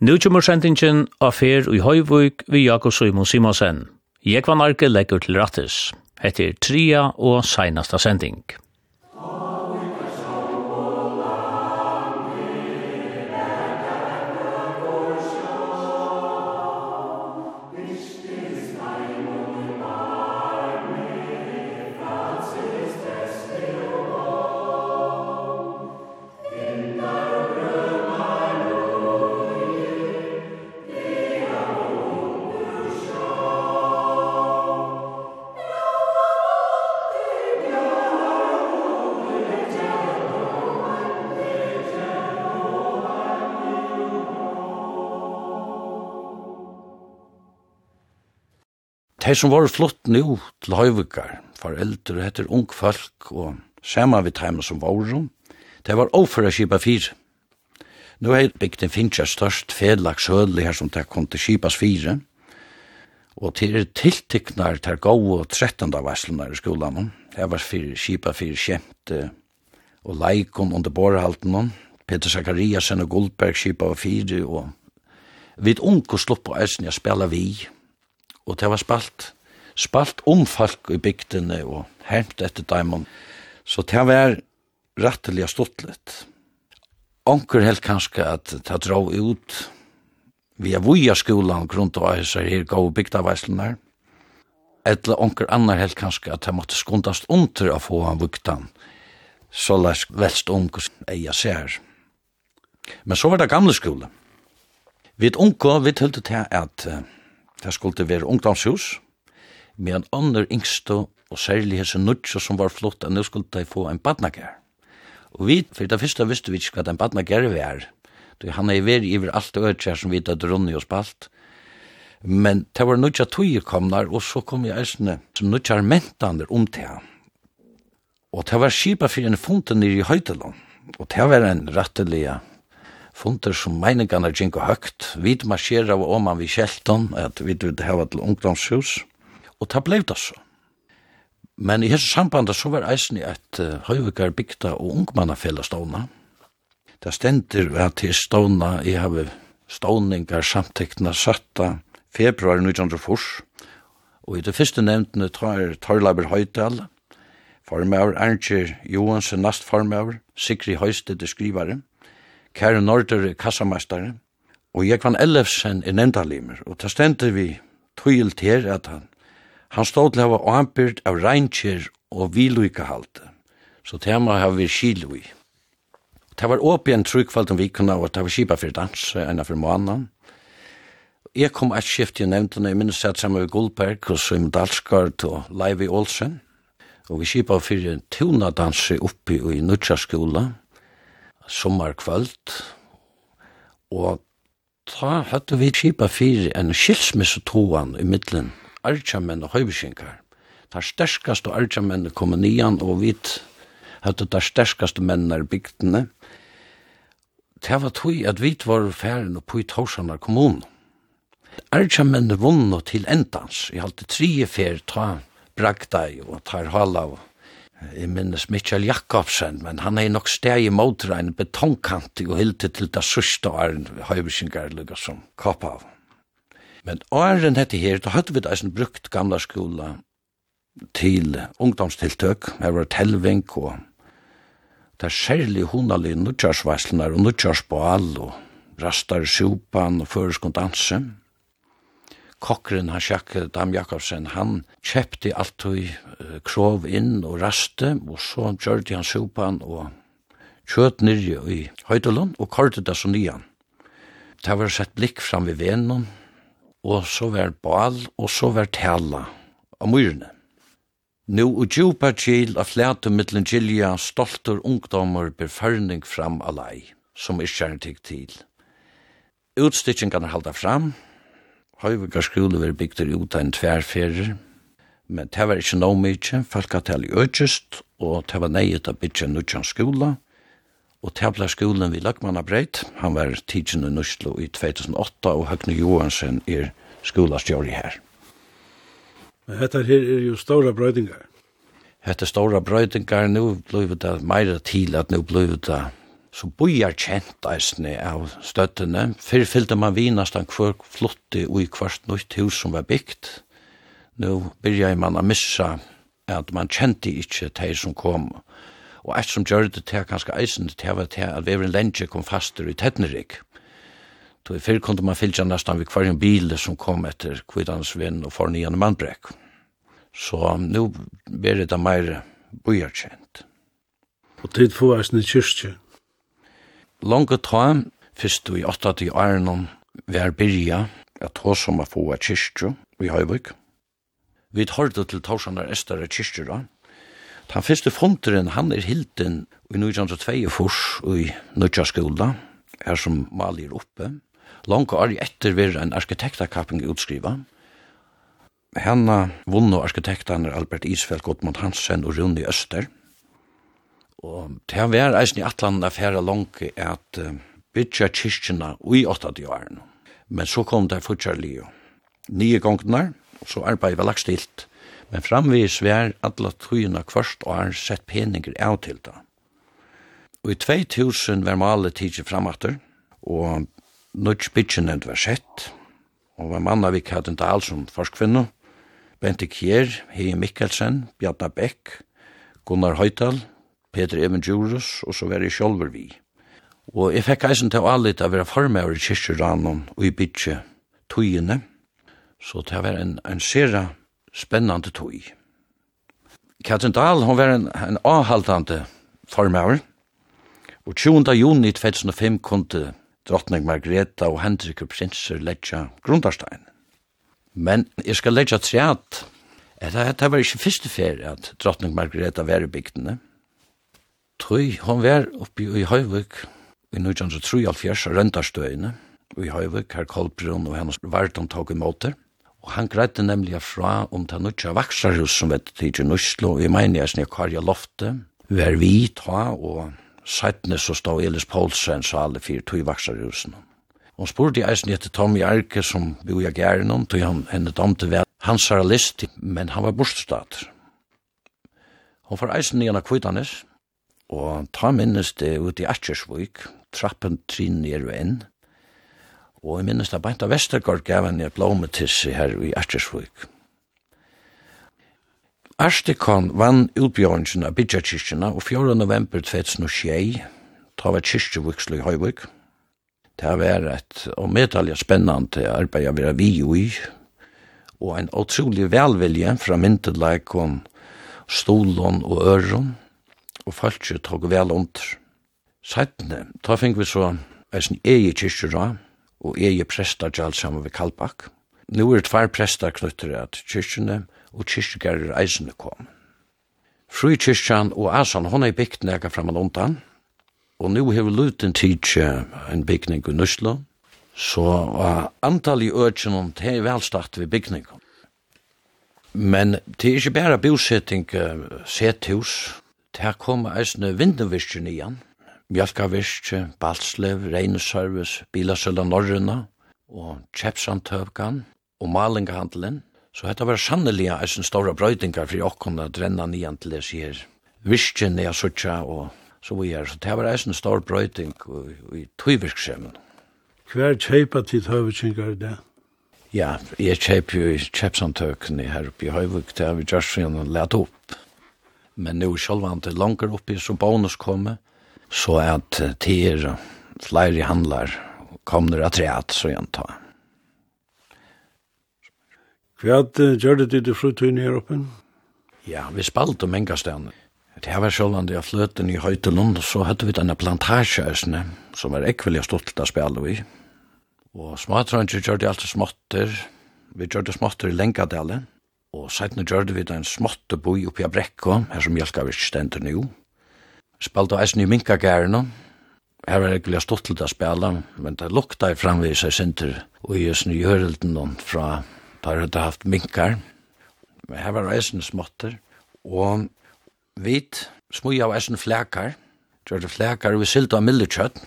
Nu kommer sendingen av fer i Høyvøk ved Jakob Simon Simonsen. Jeg var narke legger til rattes. Etter tria og seinasta sending. Tei som var flott nu til høyvukar, foreldre heter ung folk og sama vi teima som var rom, det var ofra kipa fire. Nu er bygden finnes størst fedlags høli her som det kom til kipas fire, og til er tiltiknar til gau og trettanda varslunar i skolan. det var fyrir kipa fyrir kjemte og leikon under borhalten, Peter Zakariasen og Goldberg kipa var fire, og vid unko sluppa eisen jeg spela vi, og Og det var spalt, spalt om folk i bygdene og hermt etter daimon. Så det var rettelig og litt. Onker helt kanskje at det dra ut via vuja skolan grunnt av å æsa her gau bygdaveislunar. Eller onker annar helt kanskje at det måtte skundast under å få han vuktan. Så lest velst onker eia ser. Men så var det gamle skolen. Vi unko, vi tølte til at uh, Det skulle være ungdomshus, med en annen yngste, og særlig hese nudge som var flott, at nå skulle de få en badnager. Og vi, for det første visste vi ikke hva en badnager var. Han er veri iver alt og øtjer som vi da drunni og spalt. Men det var nudja tøyer komnar, og så kom jeg eisne som nudja mentander om det. Og det var skipa fyrir en fonten nir i Høydelon, og det var en rettelige funter som meiningarna og høgt, Vi marsjera og oman vi kjelton, at vi vil hava til ungdomshus, og ta blei det så. Men i hese sambandet så var eisen i at uh, høyvikar bygda og ungmannafella ståna. Det stender at til ståna, jeg har ståningar samtekna 17. februar 1904, og i det første nevntene tar Torlaber Høydal, formøver Ernst Johansen, nastformøver, Sigrid Høystedt, skrivare, kære Norder er kassameistare, og Jekvan Ellefsen er nevndalimer, og ta stendte vi tøyil til at han, han stod til å ha anbyrd av reinkjer og viluikahalte, så tema har vi skilui. Det var åpig en tryggfald om vikuna, og det var skipa fyrir dans, enn fyrir måneden. Jeg kom et skift i nevndene, jeg minnes at sammen med Gullberg, og Svim Dalsgaard og Leivi Olsen, og vi skipa fyrir tuna dansi oppi i Nutsjaskola, sommarkvöld og ta hattu vi kipa fyrir en skilsmissetoan i middelen, arjamenn og høyvisingar. Ta sterskaste arjamenn kom nian, og vit hattu ta sterskast mennar bygdene. ta var tog at vi var færen og på i Torsanar kommun. Arjamenn vunno til endans, i halte tri fyr ta bragdai og tar hala og Jeg minnes Mitchell Jakobsen, men han er nok steg i motra en betongkantig og hilti til det sørste åren høyvisingar lukka som kopp av. Men åren hette her, da hadde vi da eisen brukt gamla skola til ungdomstiltøk, her var telving og det er særlig hundalig nudjarsvarslunar og nudjarsbal og rastar sjupan og føreskund dansen kokkeren han sjakk Dam Jakobsen, han kjøpte alltid krov inn og raste, og så gjørte han sopan og kjøt nirje i Høydelund og kortet det så nyan. Det var sett blikk fram ved venen, og så var bal, og så var tala av myrene. Nå og djupa kjil av flæte mittlen gilja stolter ungdommer beførning fram alai, som er tikk til. Utstikkingene halda fram, Høyvika skole var bygd ut av en tverrferer, men det var ikke noe mye, folk hadde i økest, og det var nøyet å bygge en nødjan skole, og det ble skolen ved Løkmannabreit, han var tidsen i Nuslo i 2008, og Høgne Johansen er skolastjøri her. Men dette her er jo store brøydingar. Hette store brøydingar, nå ble det mer til at nå ble det så bojar kjent eisne av støttene. Før fyllte man vi nesten hver flotte og i hvert nytt hus som var bygd. Nå begynte man a missa at man kjente ikkje teir som kom. Og eit som gjør det til kanskje eisen til var til at Vevren Lenge kom faster i Tettnerik. Så i fyrr kunde man fylja nesten vi hver en bil som kom etter kvidansvinn og fornyende mannbrekk. Så nå blir det meir bojar kjent. Og tid for eisen i kyrkje? Longa ta, fyrst i 8. i Arnon, er byrja at hos som a få a kyrkjo i Høyvøk. Vi hørte til Torsanar Estara kyrkjo da. Den første fonderen, han er hilden i 1902 fors i Nødja skola, her som maler oppe. Longa ari etter vir en arkitektakapping utskriva. Hanna vunno arkitektene Albert Isfeldt, Gottmund Hansen og Rune Øster – Og det var eisen i atlan affæra langke at uh, bytja kyrkjena ui 80 åren. Men så kom det fortsatt lio. Nye gongnar, så arbeid var lagt stilt. Men framvis var alla tøyina kvart år sett peninger av til det. Og i 2000 var malet tidsi framatter, og nødt bytjenevnt var sett, og var manna vi hadde en dal som forskvinno, Bente Kjær, Hei Mikkelsen, Bjarna Beck, Gunnar Høytal, Peter Evangelius, og så var jeg sjolver vi. Og jeg fikk eisen til å allit av å være formøver i kyrkjeranen og i bytje tøyene, så det var en, en sera spennende tøy. Katrin Dahl, hun var en, en avhaltande formøver, og 20. juni 2005 kunde drottning Margreta og Hendrik og prinser letja grundarstein. Men jeg skal letja treat, at det var ikke første ferie at drottning Margreta var i bygdene, Tøy, hon var oppi i Høyvøk i 1903 av Røndarstøyene i Høyvøk, her Kolbrun og hennes vartan i imot Og han greide nemlig fra om ta nødja vaksarhus som vet tidsi Nuslo, og jeg mener jeg snek Karja Lofte, er vi ta, og sættene så stod Elis Poulsen så alle fire tog vaksarhusene. Og spurte jeg eisen til Tommy Arke som bo i gæren tog han henne domte ved hans list, men han var bortstater. Hon får eisen i henne kvittanes, Og ta minnes det ut i Atjersvøk, trappen trinn ned og inn, Og jeg minnes det beint av Vestergaard gav han et blåmetisse her i Atjersvøk. Arstikon vann utbjørnsen av Bidjakirkina og 4. november 2006, ta var kirkevikslu i Høyvøk, Det var et og medalja spennende arbeid å være vi i, og en utrolig velvilje fra myndelagene, stolen og øren, og falskje tog vel under. Sættene, ta fink vi så eisen egi kyrkjura og egi presta gjald saman sammen ved Kalbakk. Er tvær prestar knyttere at kyrkjene og kyrkjegarer eisene kom. Fru kyrkjan og Asan, hon er bygd nega framan undan, og nú har luten tidsje en bygning i Nuslo, så uh, antall i økjennom, det er velstart ved bygningen. Men det er ikke bare bosetting, uh, sethus, her kom eisne vindenvirkjen igjen. Mjölkavirkje, Balslev, Reineservice, Bilasøla Norrøna, og Kjepsantøvkan, og Malingahandelen. Så dette var sannelig eisne store brøydingar for jokkona drenna nian til det sier virkjen er suttja og så vi er. Så det var eisne stor brøyding i tøyvirksjemen. Hver kjeipa tid høyvirkjengar det? Ja, jeg kjeip jo i Kjepsantøvgan her oppi i Høyvuk, det har vi just for å lete opp men nu sjølvan til langer oppi som bonus komme, så at tider flere handlar kommer at reat, så jeg ta. Hva gjør det du frutun her oppe? Ja, vi spalte om engastene. Det var sjølvan det fløten i Høytelund, så hadde vi denne plantasjeøsene, som var ekvelig stolt av spjallet vi. Og smatranger gjør det alltid småtter. Vi gjør det småtter i Lengadalen, Og sætna gjørde vi den småtte boi oppi av brekko, her som hjelka vi stendur nu. Spalte eisen i minkagærene. Her var ekkert stått til å spela, men det lukta i framvis seg sinter og i sin gjørelden fra der hadde haft minkar. Men her var eisen småtter, og vit smui av eisen flekar, gjørde flekar, og vi silda av mildekjøtt.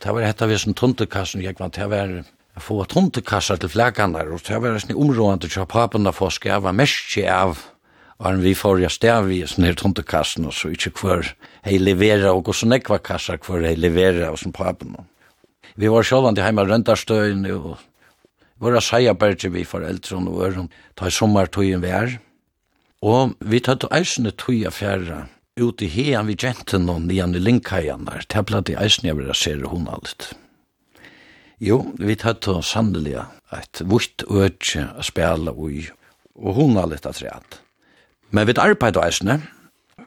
Det var hetta vi som tuntekassen, jeg vant, det var Jeg får tontekassar til flagganar, og det var sånn områdende til papen å få mest av Og vi får jeg stav i sånne her tomtekassen og så ikke hver hei levera, og så nekva kassar hver hei levera, og sånn papen. Vi var sjålan til heima røndarstøyen, og våra seia berge vi foreldre, og øren, ta i sommartøyen vi er. Og vi tatt eisne tøya fjæra, ute i heian vi genten og nian i linkhajan der, tabla til eisne jeg vil se hun alt. Jo, vi tar til sannelig et vutt øtje å spela ui, og hun har litt atreat. Men vi arbeid og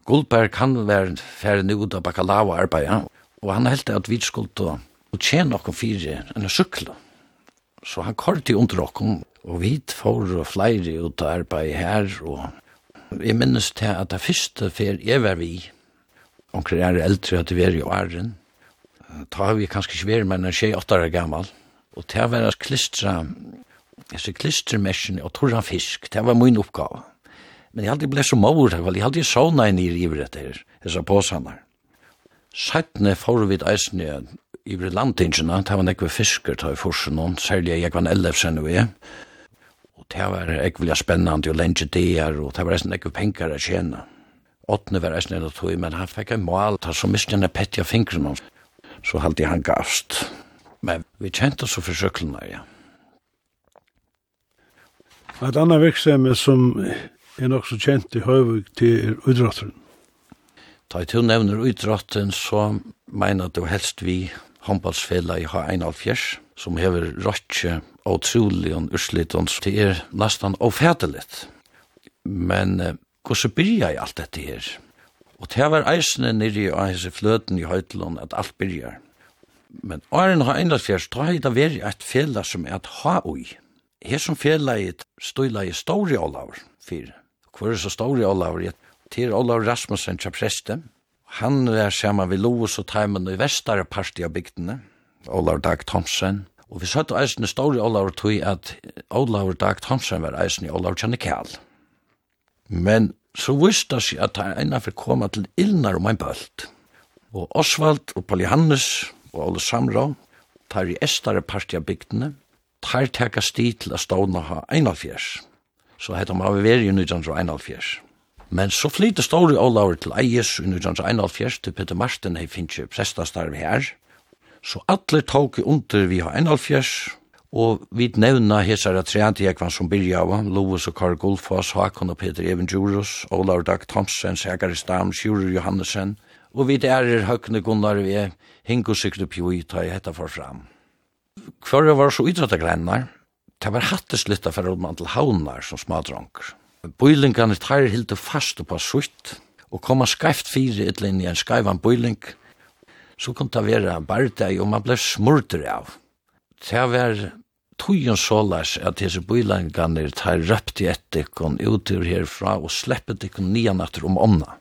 Goldberg kan være ferdig nu av bakalava arbeid, og han heldte at vi skulle tjene noen fire enn sykla. Så han kort i under okken, og vi får flere ut av arbeid her, og jeg minnes til at det første fer jeg var vi, omkring er eldre at vi er i åren, ta har vi kanskje ikke vært, men en tjej åttar år gammal, og til å være klistra, altså klistermersen og torra fisk, det var min oppgave. Men jeg aldri ble så mor, jeg aldri såna enn i river etter, disse påsanar. Sættene får vi eisen i i landtingene, det var nekve fisker, det var forsen, særlig jeg var en elefsen og jeg, og det var ikke veldig spennende og lenge dier, og det var eisen nekve penger å tjene. Åttne var eisen enn tog, men han fikk en mål, ta var så mye enn petja fingrene hans så halde han gavst. Men vi kjente oss for søklene, ja. Et annet virksomhet som er nok så kjent i Høyvig til er utdrotteren. Ta i til nevner utdrotten, så mener du helst vi håndballsfella i H1 som hever rotje og trolig og urslittons. Det er nesten ofædelig. Men hvordan byrja i alt dette her? Og det var eisene nirri og hese fløten i høytlån at alt byrjar. Men åren har enda fjers, da har det vært et fela som er at ha ui. Her som fela i støyla i Stori Olaur, fyr. Hvor er så Stori Olaur? Det er Olaur Rasmussen, tja preste. Han er sammen vi Loos og Teimen i vestare parti av bygdene. Olaur Dag Thomsen. Og vi satt eisen i Stori Olaur tog at Olaur Dag Thomsen var eisen i Olaur Kjannekal. Men så visste seg at han ennå fikk komme til Ilnar om en bølt. Og Osvald og Paul Johannes og Ole Samra, tar i estare parti av bygdene, tar teka sti til at stående ha 41. Så heit han av veri i 1941. Men så flyter Stori Olaur til Eies i 1941 til Peter Martin hei finnes prestastarv her. Så alle tåk under vi har 41, Og vi nevna hessara treantiekvan som byrja av, Lovis og Karl Gullfoss, Hakon og Peter Even Djurus, Olav Dag Thomsen, Segari Stam, Sjurur Johannesen, og vi derer Høgne Gunnar vi er Hingo Sikru Pjui, ta i hetta for fram. Kvar var så utrata grennar, det var hattes litt av fyrir til haunar som smadronker. Bøylingarnir tar hildu fast på sutt, og koma skreift fire ytlinn i en skreivan bøyling, så kunne det være en og man ble smurter av. Det var tøyen sålæs at disse bøylangarnir tar røpt i ettikon utur herfra og sleppet ikkon nian atter om omna.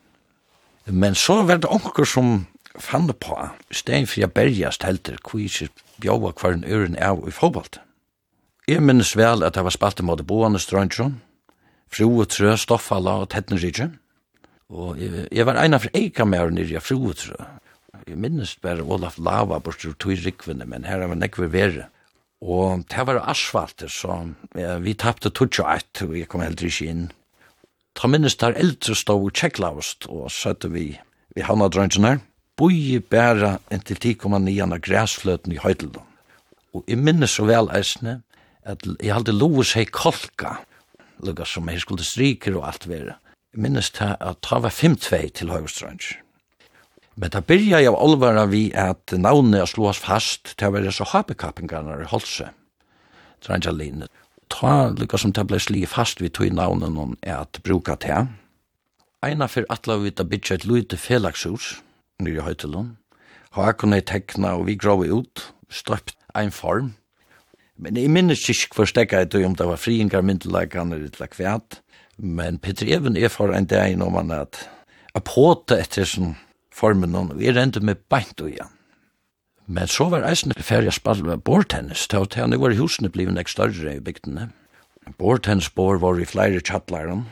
Men så var det onker som fann det på, stein for jeg bergjast helter, hvor ikke bjóa hver en øren av i fotballt. Jeg minnes vel at jeg var spalt i måte boende strøntjon, fru og trø, stoffala og tettnerridje, og jeg, jeg var eina for eika mer nyrja fru og trø. Jeg minnes bare Olaf Lava bort til tog rikvinne, men her var nekver verre Og det var asfalter, så ja, vi tappte tutja eit, og jeg kom heller ikke inn. Ta minnes der eldre stod og tjekklavst, og søtte vi, vi havna drøntjen her. Boi bæra inntil 10,9 av græsfløten i høydelen. Og jeg minnes så vel eisne, at jeg hadde lovet seg kolka, lukka som jeg skulle stryker og alt vera. Jeg minnes ta at ta var 5-2 til Høydeldon. Men da byrja jeg av olvara vi at navnet slås fast til å være så hapekappingarnar i Holse, Trangelin. Ta lykka som det ble sli fast vi tog navnet noen er at bruka til. Eina for atla vi da bytja et lite felagshus, nye høytelun. Ha kunne jeg tekna og vi grov ut, støpt ein form. Men jeg minnes ikke hvor stekka jeg tog om det var friingar myndelagan eller utla kvæt. Men Peter Even er for en dag innom han at apåte etter sånn formen, og vi rente med beint og igjen. Men så var eisen ferdig å spille bordtennis, til at han var i husene blivet nek større i bygdene. Bordtennisbord var i flere kjattlæren,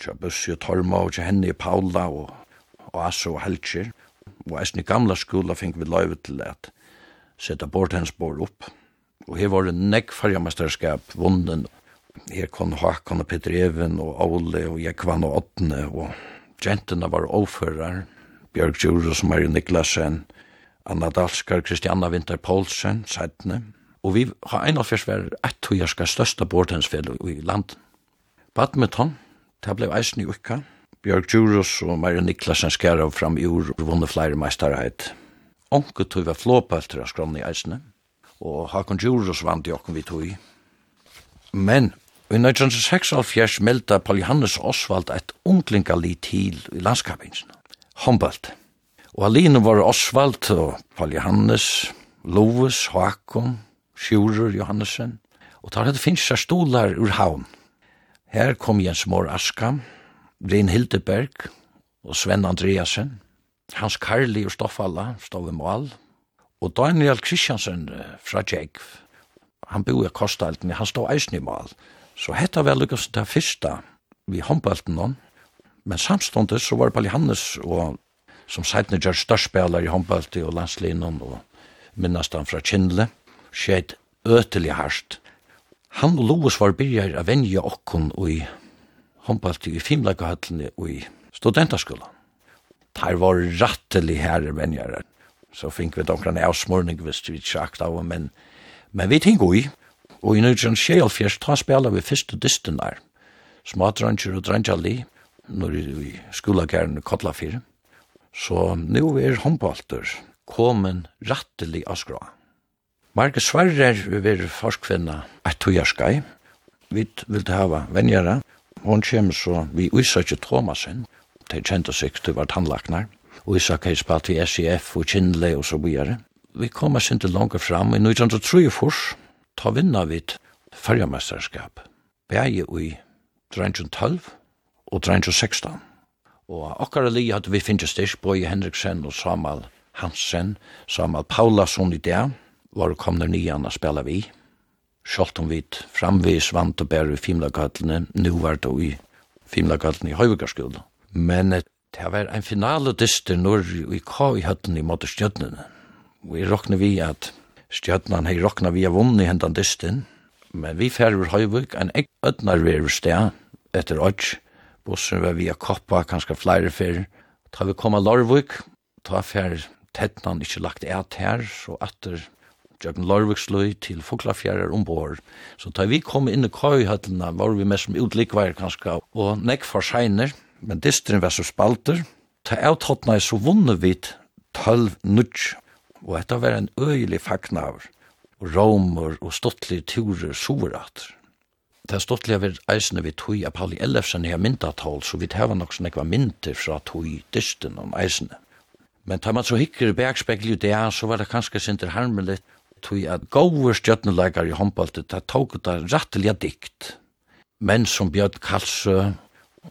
tja Bussi og Torma og tja henne i Paula og, og Asso og Helger. Og eisen i gamla skola fink vi løyve til at sette bordtennisbord opp. Og her var det nek fargermesterskap vunnen. Her kom Håkon og Peter Even og Ole og Jekvann og Åttene og Gentene var overfører. Bjørg Djurus, Marie Niklasen, Anna Dalskar, Kristianna Winter Poulsen, Sætne. Og vi har en av fyrst vært et tøyerska største bordhensfell i land. Badminton, det ble eisen i ukka. Bjørg Djurus og Marie Niklasen skjæra fram i ord og vunne flere meisterheit. Onke tøy var flåpølter av i eisene, og Hakon Djurus vant i okken vi tøy. Men I 1976 meldte Paul Johannes Oswald et unglingalit til i landskapingsene håndbølt. Og alene var Osvald og Paul Johannes, Lovis, Håkon, Sjurur Johannesen, og tar det finnes seg stolar ur havn. Her kom Jens Mår Aska, Brin Hildeberg og Sven Andreasen, Hans Karli og Stoffalla stod i mål, og Daniel Kristiansen fra Tjegv, han bor i Kostalten, han stod eisen i mål. Så hetta var lukkast det første vi håndbalten noen, Men samståndet så var det Palli Hannes og, som seitne gjør størstspelare i håndbølti og landslinjen og minnast han fra Kindle, skjeit øtelig hardt. Han og Lovis var byrjar av venja okkon og i håndbølti i Fimleikahallene og i studentaskullan. Tar var rattelig herre venjare. Så fink vi donkran avsmurning hvis vi tjakt av, men, men vi ting i, og i nødjan sjælfjers ta spela vi fyrste dysten der, smadranger og drangjali, når i skolagæren Kotlafir. Så nu er håndbalter kommen rattelig av skra. Marge Svarrer vil forskvinna et tøyaskai. Vi vil ta hava venjara. Hon kjem så vi Isakje Thomasen. De kjente seg til var tannlaknar. Og Isak spalt i SIF og Kindle og så videre. Vi kom oss ikke langt fram. I 1903 ta vinna vid fargermesterskap. Begge i 12 og 316. Og akkara li at vi finnes styrs, Bøye Henriksen og Samal Hansen, Samal Paulasson i det, var komne nian a spela vi. Sjolt om vit framvis vant og bæru i Fimlagallene, nu var det i Fimlagallene i Høyvegarskolen. Men det var en finale dyster når vi kom i høtten i måte stjøtnene. Vi råkne vi at stjøtnene hei råkne vi av vunni hendan dysten, men vi færur Høyvig en ekk ötnar veru sted etter Øtj, og så var vi a koppa kanskje flere fyr. Ta vi koma a Lorvik, ta fyr tettnan ikkje lagt eit her, så atter Jørgen Lorviksløy til Foklafjærer ombord. Så da vi kom inn i køyhøttene, var vi mest som utlikveier kanskje, og nekk for seiner, men distrin var så spalter. Ta avtottene så vunnet vi tølv nudj, og dette var en øyelig fagnaver, og romer og stottlige turer soverat. Det er stortlig av eisene vi tog av Pauli Ellefsen i myndatall, så vi tæva nok sånn ekva mynter fra tog dysten om eisene. Men tar man så hikker i bergspekkel det, så var det kanskje sinter harmelig tog at gauver stjøtneleikar i håndbaltet, det tog det rattelige dikt. Men som Bjørn Kalsø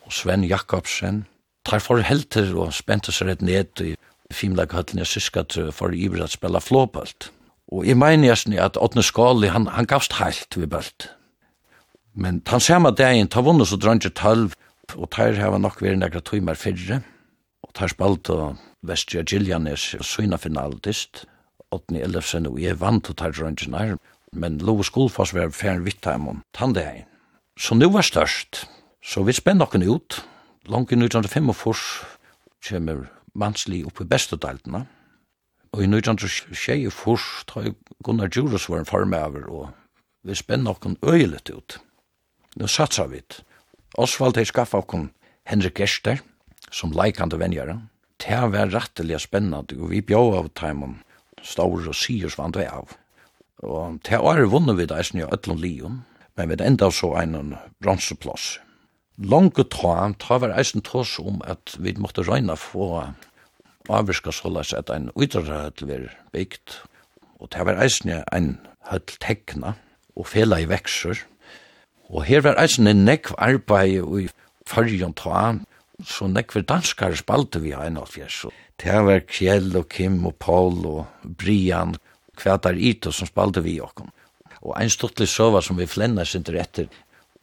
og Sven Jakobsen, tar for helter og spente seg rett ned i fimleikhøtlen i Syskat for iver at spela flåbalt. Og jeg mener jeg at Åtne Skåli, han, han gavst heilt vi bølt. Men han samme dagen, ta vunnet så dranger tølv, og tar hava nok vært nekra tøymer fyrre, og tar spalt og Vestia Giljanes søgna finaldist, Otni Ellefsen og jeg vant og tar dranger nær, men Love Skolfoss var færen vitt av mun, tann dagen. Så nu var størst, så vi spenn nokken ut, langt i 1945 kommer mansli oppi i bestedeltene, og i 1924 tar Gunnar Djurus var en farmeaver, og vi spenn nokken øyelet ut nu satsar vi. Osvald hei skaffa okkur Henrik Gerster, som leikande venjare. Det var rettelig spennende, og vi bjå av timen staur og sier svant vi av. Og det var vunnet vi da eisen i Øtlund Lion, men vi enda så en bronseplass. Lange ta, ta var eisen tås om at vi måtte røyna få avvirka såleis at en utrarhøll var bygd, og det var eisen en høll tekna, og fela i veksur, Og her var eisen en nekv arbeid i fargen ta, så nekv danskar spalte vi ein av fjers. Det var Kjell og Kim og Paul og Brian, kvætar Ito som spalte vi okkom. Og ein stortlig sova som vi flenna sinter etter,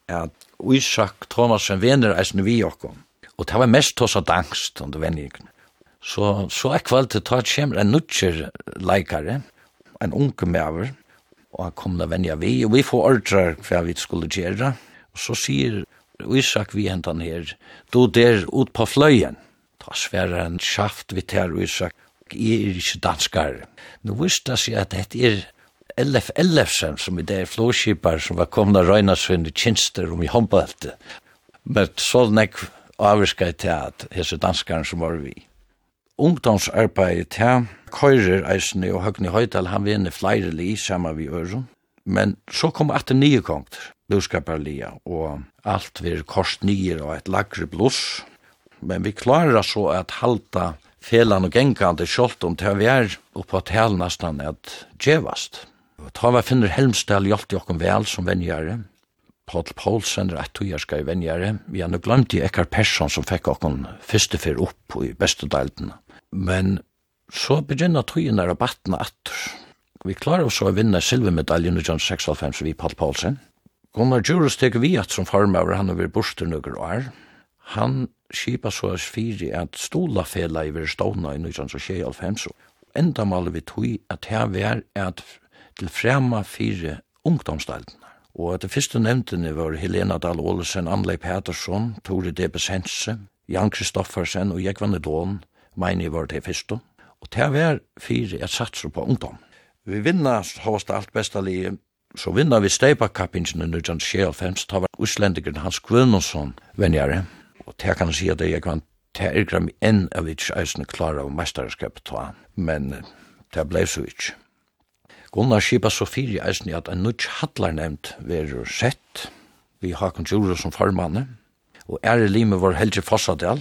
at Isak Thomasen vener eisen vi okkom. Og det var mest hos angst under vendingene. Så, så er kvalitet, ta kjemmer en nutjer leikare, en unge mever, og han kom da venja vi, og vi får ordre hva vi skulle gjøre, og så sier Isak vi hentan her, du der ut på fløyen, ta sværa en sjaft vi ter Isak, jeg er ikke danskar. Nå visste jeg seg at dette er Elef Elefsen, som i det er flåskipar, som var komna røyna i Kinster om i håndballte. Men så nek avvirskar jeg til at hese danskaren som var vi ungdomsarbeid til køyrer eisne og Høgni Høydal, han vinner flere li sammen vi øren. Men så kom at det nye kongt, buskaparlia, og alt vir kost nye og et lagre bluss. Men vi klarer så at halta felan og gengande kjolt om til vi er oppe at hel at djevast. Ta vi finner Helmsdal hjelp til okkur vel som venjare. Paul Paulsen er et togjerska i venjare. Vi har nu glemt i Ekar Persson som fikk okkur fyrste fyr opp i beste. Men så begynner tøyene å batna atter. Vi klarer oss å vinne silvermedaljen i John 6.5 vi Paul Paulsen. Gunnar Djurus teker vi at som farmaver han over borster nøkker år. Han skipa så as fyri at stola fela i vir ståna i 1925. Enda maler vi tog at her vær at til frema fyri ungdomsdalden. Og at det første nevntene var Helena Dahl Olesen, Anleip Pettersson, Tore Debes Hense, Jan Kristoffersen og Jekvanne Dån, meini var det fyrstu, og det var fyrir at satsa på ungdom. Vi vinna hovast alt besta li så vinnar vi steipakappingen i 1995, ta var Íslendikeren Hans Guðmundsson venjare, og det kan si at jeg kan ta ergram enn av ikke eisen klara av mesterskap ta, men det blei så ikke. Gunnar Kipa Sofiri eisen i at en nudj hadlar nevnt verur sett, vi har konjurer som formanne, og ære lime var vår Helge Fossadel,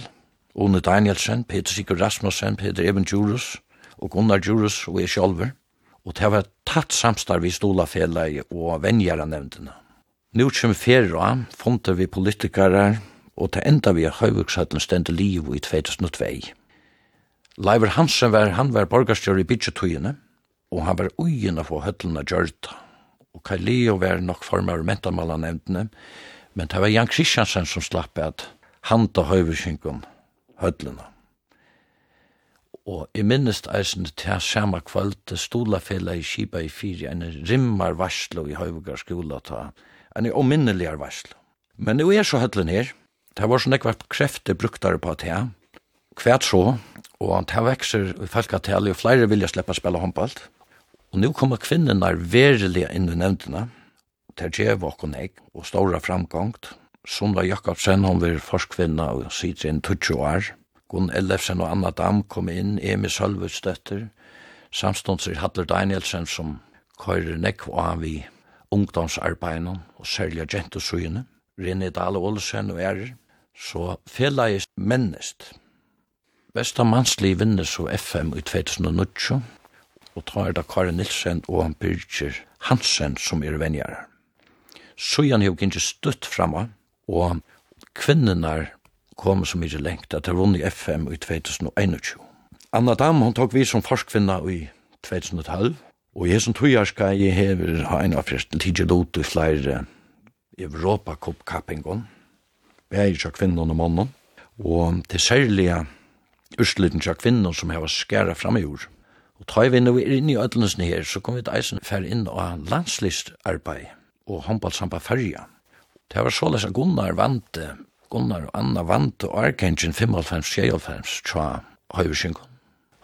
One Danielsen, Peter Sigur Rasmussen, Peter Eben Djurus og Gunnar Djurus og jeg sjálfur. Og det var tatt samstarv i Stolafela og Venjaranevndene. Nå kommer fjerde, fondet vi politikere, og til enda vi har høyvukshattlen stendte liv i 2002. Leiver Hansen var, han var borgarstjør i byggetøyene, og han var ugen av høtlen av Gjørta. Og Kai Leo var nok formar mentamala nevntene, men det var Jan Kristiansen som slapp at handa høyvukshinkum høllene. Og i minnest eisen til samme kvöld til stolafella i Kiba i Fyri, en rimmar varslo i Høyvugar skola ta, en ominneligar varslo. Men nu er så høtlen her, det var sånn ekvart krefter bruktare på at her, kvært så, og han tar vekser i falkatallet, og flere vilja sleppa spela håndballt. Og nu kommer kvinnenar verilig inn i nevntene, til djev og nek, og stora framgångt, Sunda Jakobsen, hon var forskvinna og sitter inn 20 år. Gunn Ellefsen og Anna Dam kom inn, Emi Sølvudstøtter, samståndsir Hadler Danielsen som køyre nekv og han vi ungdomsarbeidene og særlig gentesyene, René Dahl Olsen og ærer, så felagis mennest. Vesta mansli vinner så FM i 2009, og tar da Karin Nilsen og han Birger Hansen som er venjare. Sujan hevur ikke stutt framma, og kvinnerne kom så mye lengt at det i FM i 2021. Anna Dam, hun tok vi som forskvinna i 2012, og jeg som tøyar skal jeg hever ha en av fyrst tidje lot i flere Europa-kappingen, vi er ikke kvinnerne og mannen, og til særlige ursliten tja kvinner som heva skæra fram i jord. Og tar vi nå inn i ødelnesne her, så kommer vi til eisen fer inn og landslistarbeid og håndballsamba fyrja. Det var såleis at Gunnar vante, Gunnar og Anna vante Arkengen 55-56 tja høyversynkon.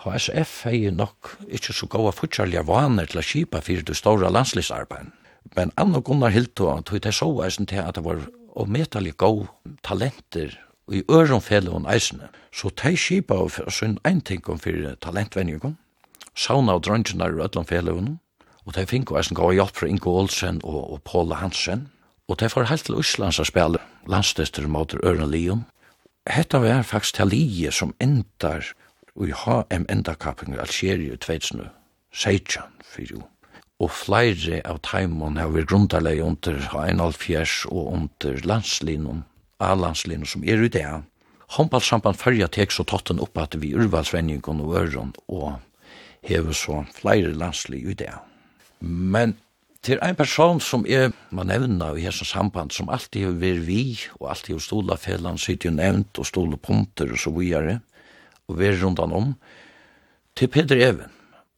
HSF hei nok ikkje så gåa fortsallige vaner til å kipa fyrir du store landslistarbeid. Men Anna og Gunnar hilto at hun så eisen til at det var og medallig gau talenter i ørenfelle og eisene. Så teg kipa og sunn eintinkom fyrir talentvenningon, sauna og drøntjenar i øtlandfelle og og teg finko eisen gau hjelp fra Ingo Olsen og, og Paula Hansen, Og det var helt til Øslands å spille landstester mot Øren Lion. Hetta var faktisk til Lige som endar og i HM-endakapping i Algeria i 2016 for jo. Og flere av teimen har vært grunderlig under HM-alfjers og under landslinjen, A-landslinjen som er i det. Håndballsamband fyrja tek så totten opp at vi urvalsvenningen og øren og hever så flere landslig i det. Men til ein person som er, man nevna i hessens samband, som alltid har vært vi, og alltid har stola fellan, sitt jo nevnt, og stola punter, og så vidare, og vært rundan om, til Peter Even.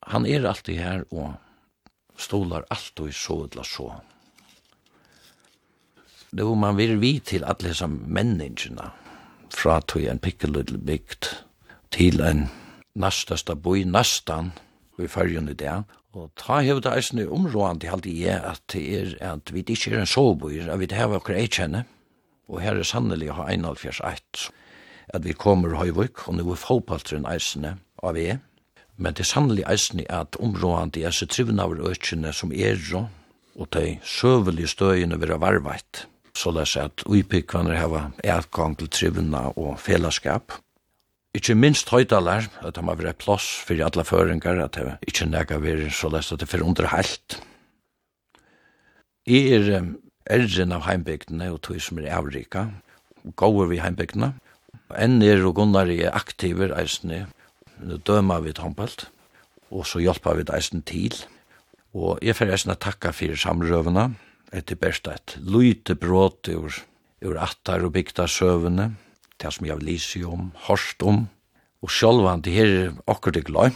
Han er alltid her, og stolar alltid så eller så. Det var man vært vi til alle som menneskene, fra tog en pikkeludel bygd, til en nastasta boi nastan, vi fyrjun i det, Og ta hev det eisne områdende halte jeg at det er at vi ikke er en sovbøyer, at vi det hever akkurat. Og her er sannelig å ha 1,5 at vi kommer høyvøk, og nu er fotballtren eisne av vi Men det er sannelig eisne at områan er eisne trivende av som er jo, og de søvelige støyene vil ha varvett. Så det er at uipikvanner hever etgang til trivna og fellesskap. Ikke minst høydalar, at det må være plass for alle føringar, at det ikke nega veri så lest at det fyrir underhalt. Jeg er erren av heimbygdene og tog som er avrika, gåur vi heimbygdene. Enn er og Gunnar er aktiver eisne, døma vi tompelt, og så hjelpa vi eisne til. Og jeg får eisne takka fyrir samrøvene, etter best et lite bråt ur, ur attar og bygda søvene, det som jeg lyser om, hørst om, og sjølvan det her akkurat det gløy.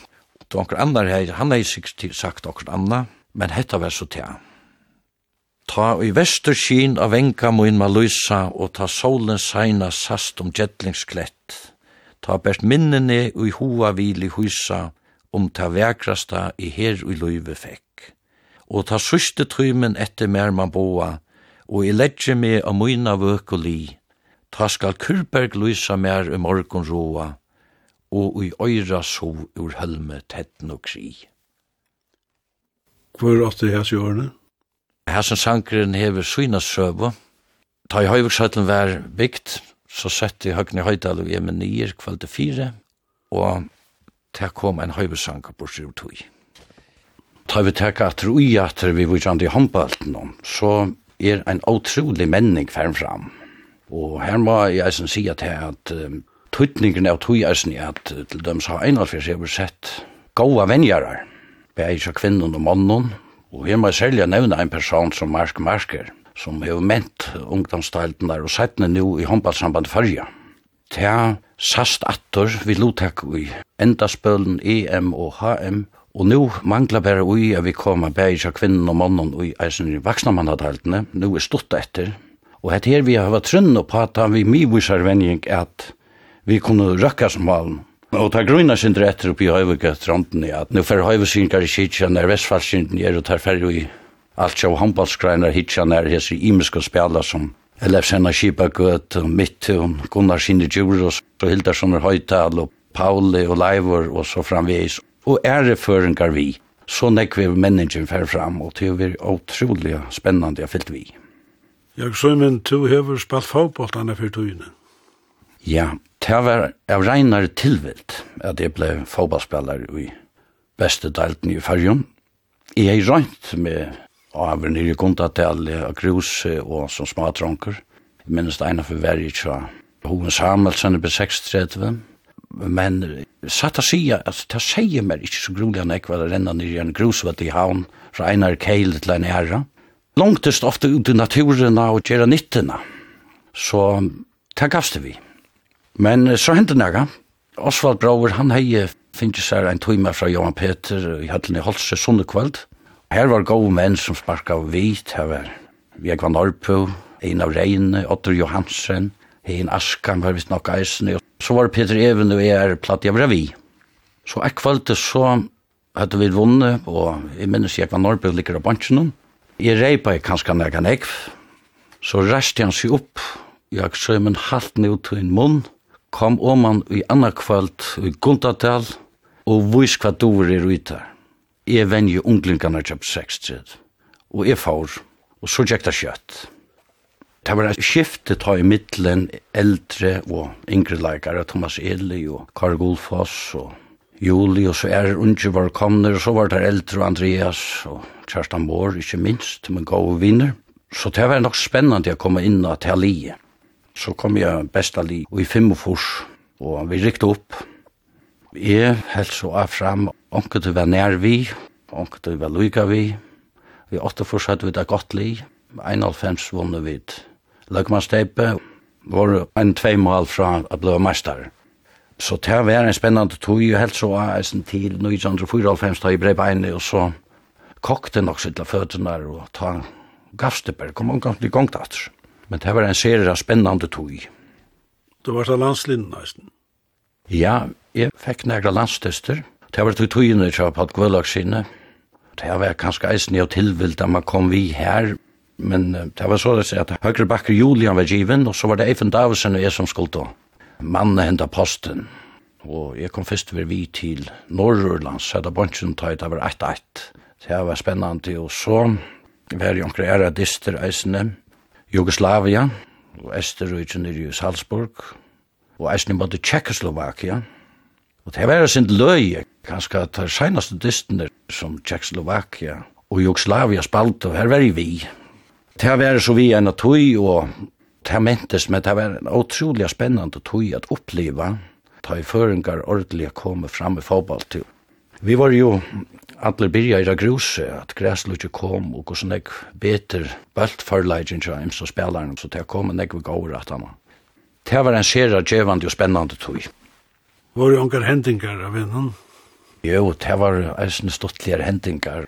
Det akkurat andre her, han har sikkert sagt akkurat andre, men hetta var så til. Ta i vester skyn av venka moin ma lysa, og ta solen seina sast om gjettlingsklett. Ta best minnene og i hova vil i husa, om ta vekrasta i her og løyve fekk. Og ta syste trymen etter mer man boa, og i ledje me av moina vøk og li, Ta skal kurberg lysa mer i morgon roa, og i øyra so ur hølme tetten og krig. Hvor åtte hans i årene? Hans sankren hever syna søvå. Ta i høyvuksøtlen vær bygd, så sett i høgne høydal og hjemme nyer kvall fire, og ta kom en høyvusanker på ur tog. Ta vi teka at rui at vi vujandi håndbalten om, så er en utrolig menning færm fram Og her må jeg eisen si at her at um, tøytningen av tøy eisen er at til dem som har einalfjers jeg har sett gode venjarar, beis av kvinnen og mannen, og her må jeg særlig nevne en person som Mark Marker, som har ment ungdomstalten der og sett nu i håndballsamband fyrja. Ta sast attor vi lotek i endaspølen EM og HM, og nu manglar bare ui at vi kommer beis av kvinnen og mannen og i eisen i vaksna mannadaltene, nu er stutt etter, Og hette her vi har vært trunn og pata vi mivusar vending at vi kunne røkka som malen. Og ta grunna sin etter oppi høyvika tronten i at nu fer høyvisinkar i kitjan når vestfallsinten er og tar ferri i alt sjå handballskreinar hitjan er hese imiske spjala som Ellef Senna Kipagøt, Mitt, Gunnar Sinne Djuros, og Hildarsson er Høytal, og Pauli og Leivor, og så framvis Og æreføringar vi. Så nekve menningen fer fram, og det er utrolig spennande jeg fyllt vi. Jeg så men to hever spalt fotboll anna for tøyne. Ja, det var av regnar tilvilt at jeg ble fotballspiller i beste delten i Færgjum. Jeg er røynt med over nere kontatel og grus og som smatronker. Minnes det ene for verri tja Hoven Samuelsen er på 36, men satt å si at det sier meg ikke så grulig enn jeg var renna nere i en grusvett i havn fra Einar Keil til en herre langtest ofte ut i naturen og gjøre nyttene. Så det gavs vi. Men så hendte det Osvald Brauer, han hei finnes seg en tøyme fra Johan Peter i hattelen i Holse Sundekveld. Her var gode menn som sparka hvit, her var Vegvan Orpo, ein av Reine, Otter Johansen, ein Askan var vist nok eisen, og så var Peter Even og jeg er platt i Avravi. Så jeg kvalte så hadde vi vunnet, og jeg minnes Vegvan Orpo ligger av bansjen, Jeg reipa i kanskje nekka nekv, så resti han seg opp, jeg søymen halt ned til en munn, kom oman i anna kvalt i Gundadal, og vis hva dover er ute. Jeg venje unglingarna kjøp 60, og jeg får, og så tjekta kjøtt. Det var et skifte ta i middelen eldre og yngre leikare, Thomas Eli og Karl Golfoss og Juli og er unge var komner, og så var det eldre Andreas og Kjerstan Bård, ikke minst, men gode vinner. Så det var nok spennende å komme inn av Tali. Så kom jeg besta li, og i fem og vi rikte opp. Jeg held så av fram, onket vi var nær vi, onket du var lyga vi, vi åtte forsøkte vi det godt li, 91 vunnet vi Løgmansteipe, var en tveimal fra å bli meister så det var en spennende tog, og helt så er jeg til 1994 da jeg ble beinne, og så kokte nok sitt av føttene og ta gavsteberg, kom han gammel i gang datter. Men det var en serie av spennende tog. Du var så landslind nesten? Ja, jeg fikk nægra landstester. Det var tog togene jeg på et gvølagskinne. Det var kanskje eisen jeg tilvilt da man kom vi her, men det var så at høyre bakker Julian var given, og så var det Eifen Davisen og jeg som skulle da manne henda posten. Og jeg kom først ved vi til Norrurland, så det bunchen tøyt over 1-1. Det var spennende, og så var jo omkring æra dister eisene, Jugoslavia, og Esterøyden i Salzburg, og eisene mot Tjekkoslovakia. Og det var sin løye, kanskje at det senaste distene som Tjekkoslovakia og Jugoslavia spalt, og her var vi. Det var så vi en av tog, og Det mentes, men det var en otrolig spennende tog at oppleva ta i føringar ordelig komme fram i fotballtur. Vi var jo alle byrja i det gruse, at græslutje kom, og hvordan jeg beter bøltfarleidjen til dem som spiller så det kom en jeg vil at han. Det var en sera djevande og spennende tog. Var det onker hendingar av innan? Jo, det var eisne stuttligere hendingar.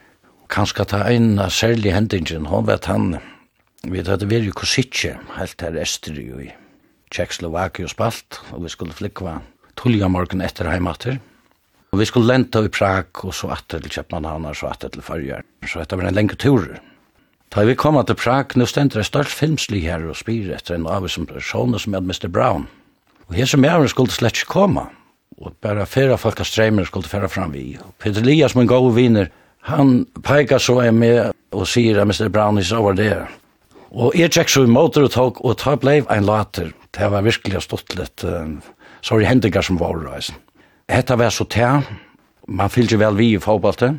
Kanskje ta en særlig hendingen, hon vet han, Vi hadde vært i Kosicje, helt her Estri i Tjekkoslovakia og Spalt, og vi skulle flikva tullja morgen etter heimater. Og vi skulle lenta i Prag, og så atter til Kjepmannhavn, og så atter til Førjar. Så dette var en lenge tur. Da vi kom til Prag, nå stendte det størst filmslig her og spyr etter en av som personer som er Mr. Brown. Og her som jeg skulle slett ikke komme, og bare fyrre folk av streimer skulle fyrre fram vi. Peter Elias, min gode viner, han peikar så jeg med og sier at Mr. Brown is over there. Og jeg tjekk så i måter og tog, og ta blei ein later. Det var virkelig stått litt, uh, sorry, hendinger som var reisen. Hetta var så tja, man fylgje vel vi i fotballte,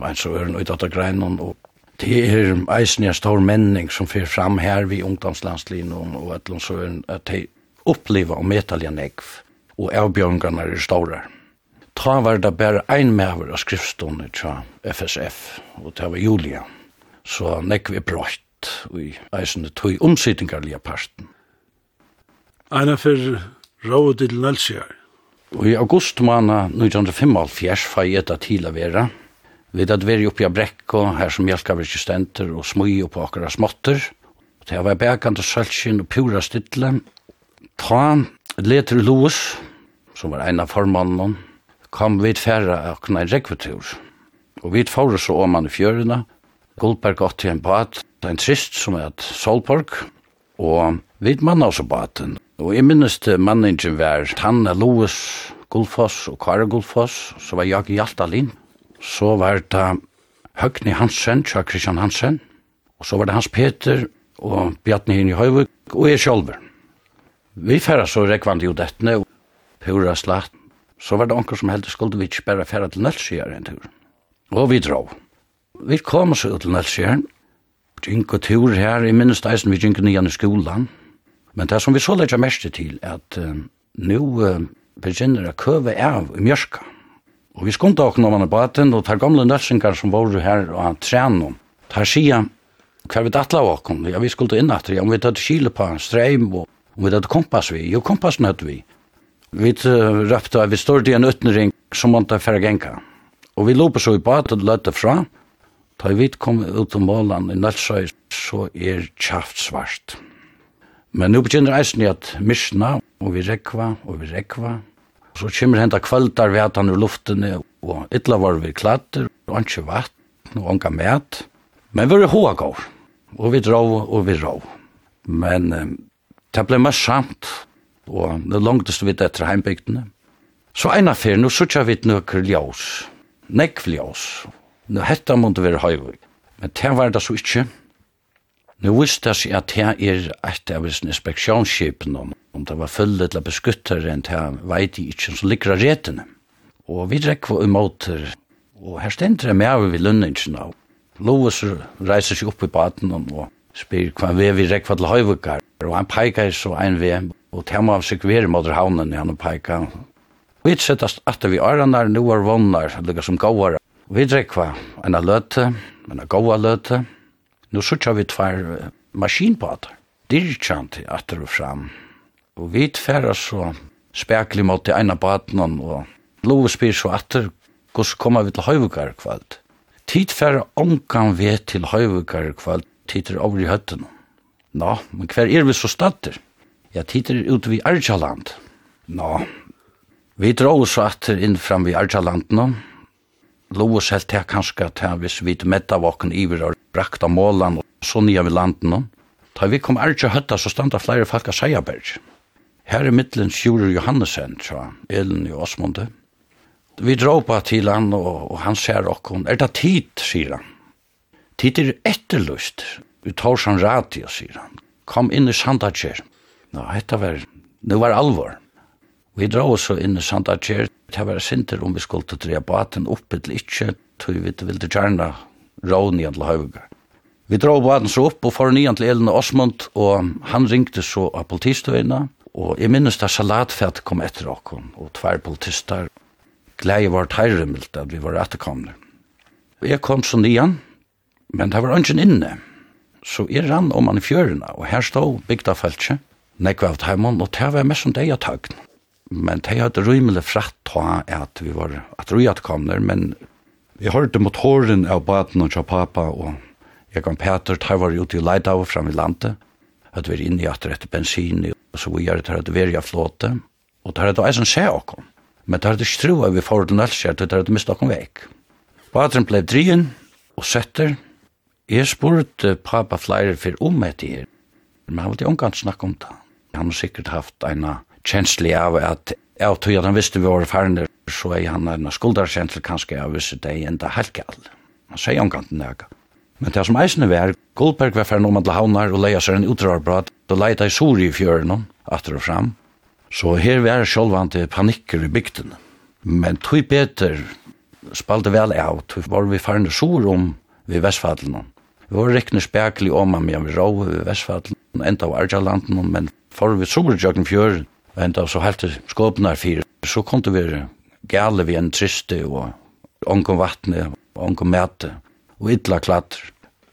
men så er det utdatt av greinen, og det er eisen en stor menning som fyrer fram her vi ungdomslandslinjen, og et eller så er at de opplever og metalja negv, og avbjørngarna er store. Ta var det bare ein mever av skriftstående til FSF, og det var Julia, så negv er brått hatt i eisende tøy omsittingarlige parten. Einar for råd til Nelsjær. Og i august måned 1975 jeg etta til å være. Vi hadde vært oppi av brekko, her som hjelkavirke stenter og smøy og på akkurat småtter. Det var bekant og sølskin og pura stidle. Ta leter i som var en av formannen, kom vi færre akkurat en rekvetur. Og vi fåre så om han i fjørene. Goldberg gått til en bad Det en trist som er et solpark, og vi mann også baten. Og jeg minnes til manningen var Tanne Loes Gullfoss og Kare Gullfoss, så var jeg i Altalin. Så var det Høgni Hansen, Kjær Kristian Hansen, og så var det Hans Peter og Bjartni Hinn i Høyvuk, og jeg sjølver. Vi færre så rekvande jo dette, og pura slatt. Så var det onker som heldig skulle vi ikke bare færre til Nølsjøren en tur. Og vi dro. Vi kom oss ut til Nølsjøren, gink og tur her, i minnes deisen vi gink nyan i skolan. Men det som vi så leggja mest til, er at uh, nu uh, begynner å køve av i mjørska. Og vi skunde åkne om han er baten, og tar gamle nødsingar som var her og han trenom, tar sida hver vi datla åkne, ja vi skulle inn etter, ja, om vi tatt kile på streim, og om vi tatt kompass vi, jo kompassen høtt vi. Vi uh, røpte, vi stod i en utnering som måtte færre genka. Og vi lopet så i baten og løtte fra, Ta vi kom ut om målan i Nalsøy, så er kjaft svart. Men nu begynner eisen i at misna, og vi rekva, og vi rekva. Så kommer henta kvöldar ved han ur luftene, og ytla var vi klatter, og anki vatten, og anka mät. Men vi var hoa gaur, og vi drå, og vi rå. Men um, det ble mest samt, og det langtest vi etter heimbygdene. Så eina fyr, nu sutja vi nøkker ljós, nekv ljós, Nå hetta måtte være høyvig. Men det var det så ikkje. Nå visste jeg at det er et av en inspeksjonsskip om, om det var fulle eller beskuttere enn det veit jeg ikke som ligger av retene. Og vi drekk var her. Og her stendte jeg med over ved lønningen av. Lovis reiser seg opp i baden og spyr hva vi vi rekker til høyvukar. Og han peikar så en vi, og det må seg være mot havnen han peikar. Vi settast at vi er der, nå er vannar, lukka som gåvar Vi drekva en løte, en gåa løte. Nå sutja vi tvær maskinbåter. Dirkjant atter og fram. Og vi tverra så spekli mot i ena baten og lov spyr så atter gos koma vi til høyvukar kvalt? Tid færre omkan vi til høyvukar kvalt, tid er over i høttene. Nå, men hver er vi så støtter? Ja, tid er ute vi Arjaland. Nå, vi drar oss atter inn fram vi Arjaland nå, Lois helt her kanskje til hvis vi metta vakken iver og av målan og så nye vi landen. Da vi kom ærtja høtta så standa flere folk av Seierberg. Her er middelen Sjure Johannesen, fra Elen i Åsmonde. Vi dråpa til han, og, og han ser okkon. Er det tid, sier han. Tid er etterlust. Vi tar sånn radio, sier han. Kom inn i Sandadjer. Nå, dette var, nå var alvor. Vi dra oss så inn i Sandakjer, det var sinter om vi skulle til tre baten oppe til ikke, tog vi til vilde kjerna rån igjen til hauga. Vi dra baten så opp og for nian til Elin Osmond, og han ringte så av politistøyna, og jeg minnes da salatfett kom etter okkon, og tver politistar. Gleie var teirremilt at vi var etterkomne. Jeg kom så nian, men det var ønsken inne, så jeg rann om han i fjørene, og her stod bygda feltje, nekva av teimann, og det var mest som det jeg tøgn men det hadde rymelig fratt ta at vi var at rujat kom der, men vi hørte motoren av baden og papa og jeg kom Peter, der var ute i Leidau fram i landet, at vi er inne i at etter bensin, og så vi gjør det her at vi er i flåte, og det her er da eisen se okkom, men det her er ikke tro at vi får den elskjert, det her er det miste okkom vekk. Baden ble drien og setter, jeg spurte pappa flere for om etter her, men han ville ikke omgang snakke om det. Han har sikkert haft en av kjenslig av at jeg tog at han visste vi var farne, så er han en skuldarkjensel kanskje av visse deg enda halkall. Han sier omkant nega. Men det som eisene var, Goldberg var ferdig om at havnar og leia seg en utrarbrat, da leita i sori i fjøren, atter og fram. Så her var sjolvante panikker i bygden. Men tog beter spalte vel av, tog var vi ferdig sor om vi Vestfadlen. Vi var rekne spekelig om ham, vi rå vi Vestfadlen, enda av Arjalanden, men for vi sor i fjøren, Men da så helt skåpnar fire, så kom det være gale vi en triste og omkom vattne, omkom mæte og ytla klatter.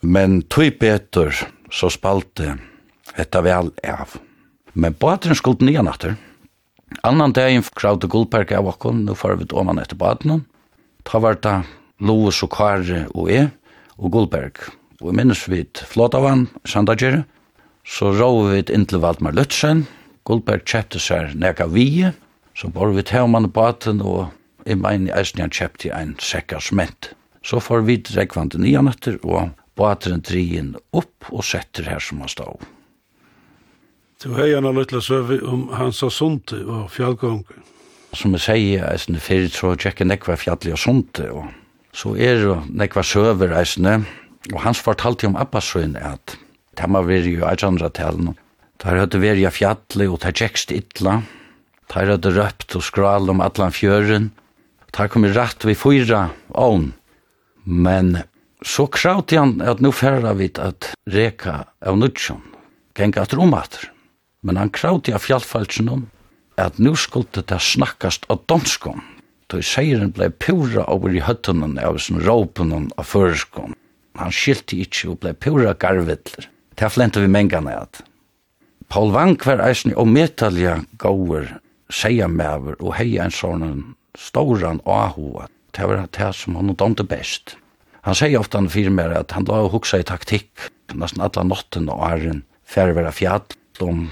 Men tog betur så spalte etta vel av. Men baden skulle nye natter. Annan dagen kravde gullperk av okkon, nå får vi doman etter baden. Ta var det Lovis og Kare og jeg og gullperk. Og minnes vi flåt av han, Sandagjer, så råd vi inn til Valdmar Lutzen, Gullberg kjøpte seg nega vie, så bor vi tøvmann i baten, og i mein eisen han kjøpte ein sekka smett. Så får vi rekvante nye etter, og bateren drien opp og setter her som han stod. Du hei han allutla søvi om hans sunte og fjallgånge. Som jeg sier, eisen fyrir, så tjekka nekva fjalli og sunte, og så er jo nekva søver eisne, og hans fortalte om Abbasøyn at det må være jo 1800-talen, Der hadde vært fjalli og der tjekst ytla. Der hadde røpt og skral om atlan fjøren. Der kom i rett vi fyra ån. Men så kravte han at nu færra vi at reka av nudjon. Genga at romater. Men han kravte av fjallfalsen om at nu skulle det snakkast av donskon. Då seieren blei pura over i høttenen av sin råpenen av føreskon. Han skilte ikkje og blei pura garvedler. Det flente vi mengane at Paul Wang var eisen og metalja gauer seia mever og heia en sånn stauran ahua. Det var det som han dante best. Han sier ofta han fyrir mer at han la og hugsa i taktikk nesten alla notten og æren fyrir vera fjall om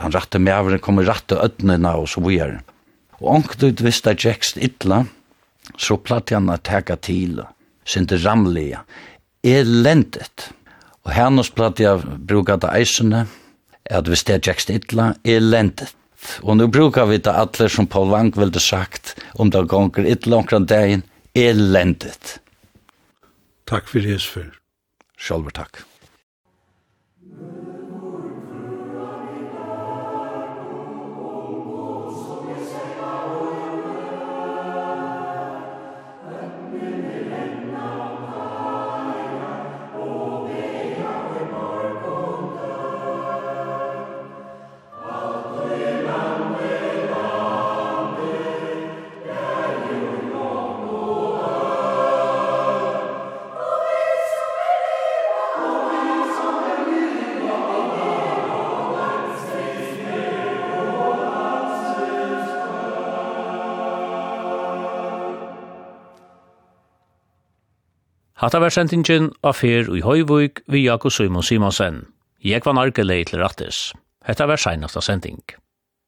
han ratte meveren kom i ratte ödnena og så vidare. Og onkdut visst at jekst illa så platt han at teka til sinte ramlega elendet. Og hennes platt jeg brukat eisene, at hvis det tjekst idla, er lendet. Og nå brukar vi det alle som Paul Wang ville sagt, om det gonger ytla omkring dagen, er lendet. Takk fyrir hesfer. Sjálfur takk. At det var sentingen av fyr i Høyvøk vi Jakob Simon Simonsen. Jeg var narkelei til rattes. Hetta var seinasta sending.